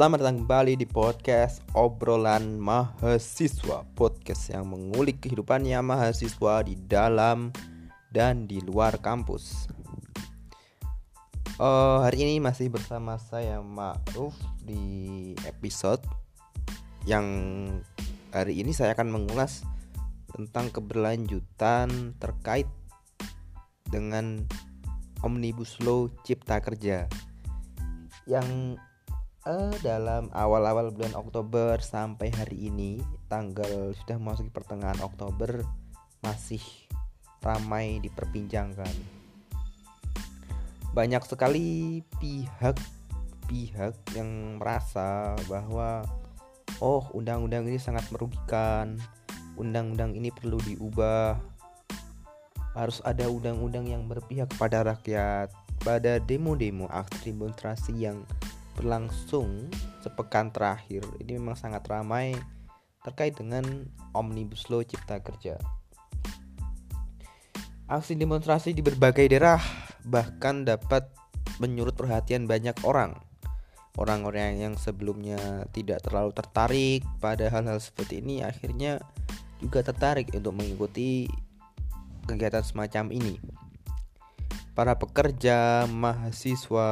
Selamat datang kembali di podcast obrolan mahasiswa Podcast yang mengulik kehidupannya mahasiswa di dalam dan di luar kampus. Uh, Hari ini masih bersama saya Ma'ruf di episode Yang hari ini saya akan mengulas tentang keberlanjutan terkait dengan Omnibus Law Cipta Kerja yang uh, dalam awal-awal bulan Oktober sampai hari ini tanggal sudah masuk pertengahan Oktober masih ramai diperbincangkan. Banyak sekali pihak-pihak yang merasa bahwa oh undang-undang ini sangat merugikan, undang-undang ini perlu diubah. Harus ada undang-undang yang berpihak kepada rakyat, pada demo-demo aksi demonstrasi yang berlangsung sepekan terakhir ini memang sangat ramai terkait dengan Omnibus Law Cipta Kerja. Aksi demonstrasi di berbagai daerah bahkan dapat menyurut perhatian banyak orang. Orang-orang yang sebelumnya tidak terlalu tertarik pada hal-hal seperti ini akhirnya juga tertarik untuk mengikuti kegiatan semacam ini para pekerja, mahasiswa,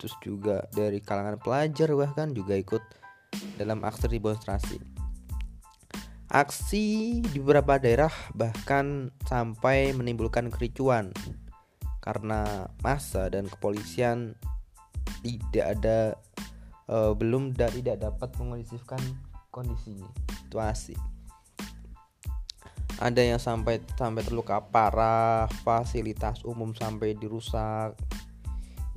terus juga dari kalangan pelajar bahkan juga ikut dalam aksi demonstrasi. Aksi di beberapa daerah bahkan sampai menimbulkan kericuan karena massa dan kepolisian tidak ada uh, belum da tidak dapat mengondisikan kondisi situasi ada yang sampai sampai terluka parah fasilitas umum sampai dirusak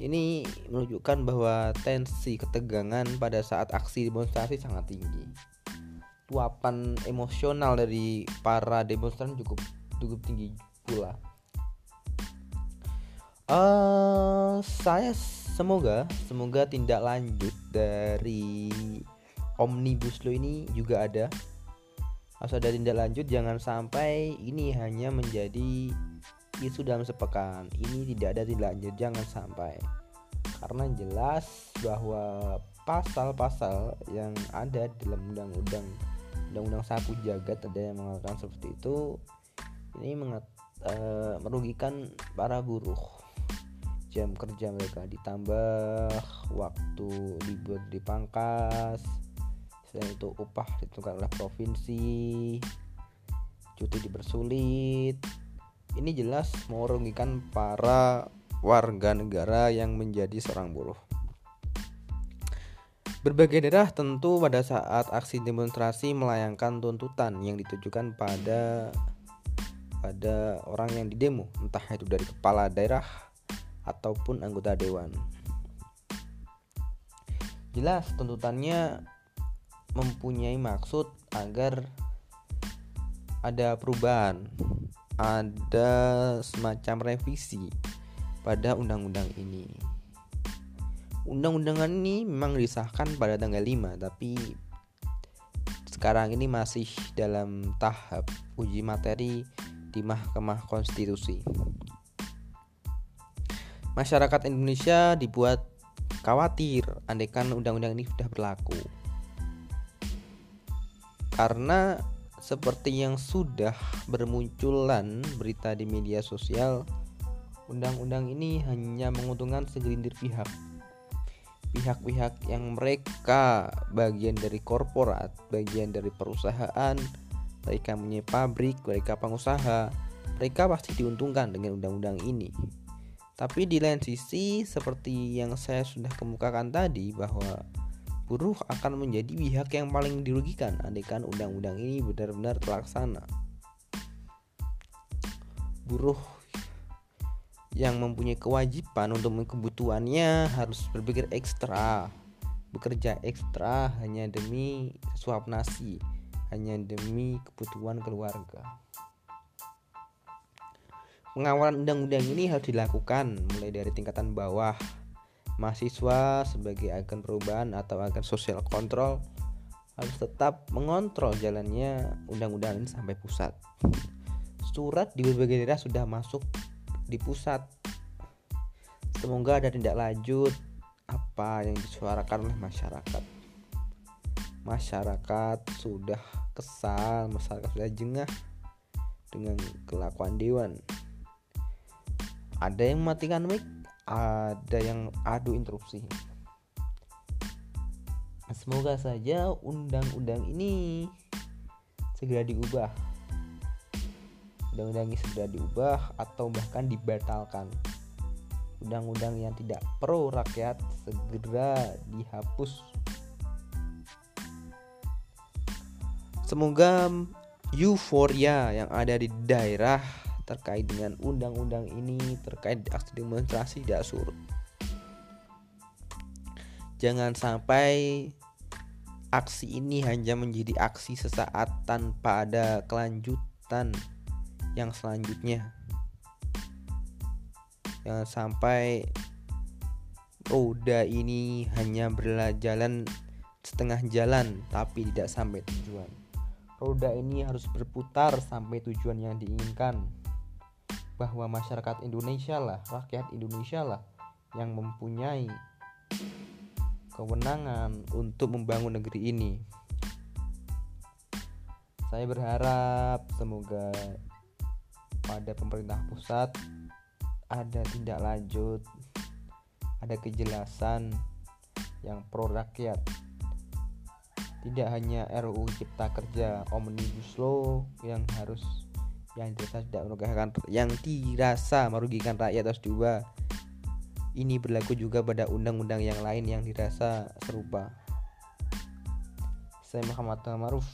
ini menunjukkan bahwa tensi ketegangan pada saat aksi demonstrasi sangat tinggi. Luapan emosional dari para demonstran cukup cukup tinggi pula. Uh, saya semoga semoga tindak lanjut dari omnibus law ini juga ada. Harus ada tindak lanjut jangan sampai ini hanya menjadi isu dalam sepekan. Ini tidak ada tindak jangan sampai. Karena jelas bahwa pasal-pasal yang ada dalam undang-undang undang-undang sapu jagat ada yang mengatakan seperti itu ini mengat, uh, merugikan para buruh. Jam kerja mereka ditambah waktu libur dipangkas selain itu upah ditentukan oleh provinsi cuti dipersulit ini jelas merugikan para warga negara yang menjadi seorang buruh Berbagai daerah tentu pada saat aksi demonstrasi melayangkan tuntutan yang ditujukan pada pada orang yang didemo, entah itu dari kepala daerah ataupun anggota dewan. Jelas tuntutannya mempunyai maksud agar ada perubahan, ada semacam revisi pada undang-undang ini. Undang-undangan ini memang disahkan pada tanggal 5, tapi sekarang ini masih dalam tahap uji materi di Mahkamah Konstitusi. Masyarakat Indonesia dibuat khawatir andaikan undang-undang ini sudah berlaku karena seperti yang sudah bermunculan berita di media sosial, undang-undang ini hanya menguntungkan segelintir pihak. Pihak-pihak yang mereka bagian dari korporat, bagian dari perusahaan, mereka punya pabrik, mereka pengusaha, mereka pasti diuntungkan dengan undang-undang ini. Tapi di lain sisi, seperti yang saya sudah kemukakan tadi, bahwa buruh akan menjadi pihak yang paling dirugikan andaikan undang-undang ini benar-benar terlaksana. Buruh yang mempunyai kewajiban untuk kebutuhannya harus berpikir ekstra, bekerja ekstra hanya demi suap nasi, hanya demi kebutuhan keluarga. Pengawalan undang-undang ini harus dilakukan mulai dari tingkatan bawah mahasiswa sebagai agen perubahan atau agen sosial kontrol harus tetap mengontrol jalannya undang-undang ini sampai pusat. Surat di berbagai daerah sudah masuk di pusat. Semoga ada tindak lanjut apa yang disuarakan oleh masyarakat masyarakat sudah kesal masyarakat sudah jengah dengan kelakuan dewan ada yang mematikan mic ada yang adu interupsi. Semoga saja undang-undang ini segera diubah. Undang-undang ini segera diubah atau bahkan dibatalkan. Undang-undang yang tidak pro rakyat segera dihapus. Semoga euforia yang ada di daerah terkait dengan undang-undang ini terkait aksi demonstrasi tidak surut jangan sampai aksi ini hanya menjadi aksi sesaat tanpa ada kelanjutan yang selanjutnya Jangan sampai roda ini hanya berjalan setengah jalan tapi tidak sampai tujuan. Roda ini harus berputar sampai tujuan yang diinginkan. Bahwa masyarakat Indonesia lah, rakyat Indonesia lah yang mempunyai kewenangan untuk membangun negeri ini. Saya berharap semoga pada pemerintah pusat ada tindak lanjut ada kejelasan yang pro rakyat tidak hanya RUU Cipta Kerja Omnibus Law yang harus yang dirasa tidak merugikan yang dirasa merugikan rakyat harus diubah ini berlaku juga pada undang-undang yang lain yang dirasa serupa. Saya Muhammad Maruf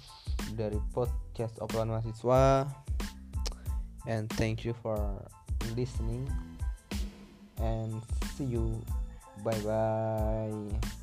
dari podcast obrolan mahasiswa. And thank you for listening. And see you. Bye bye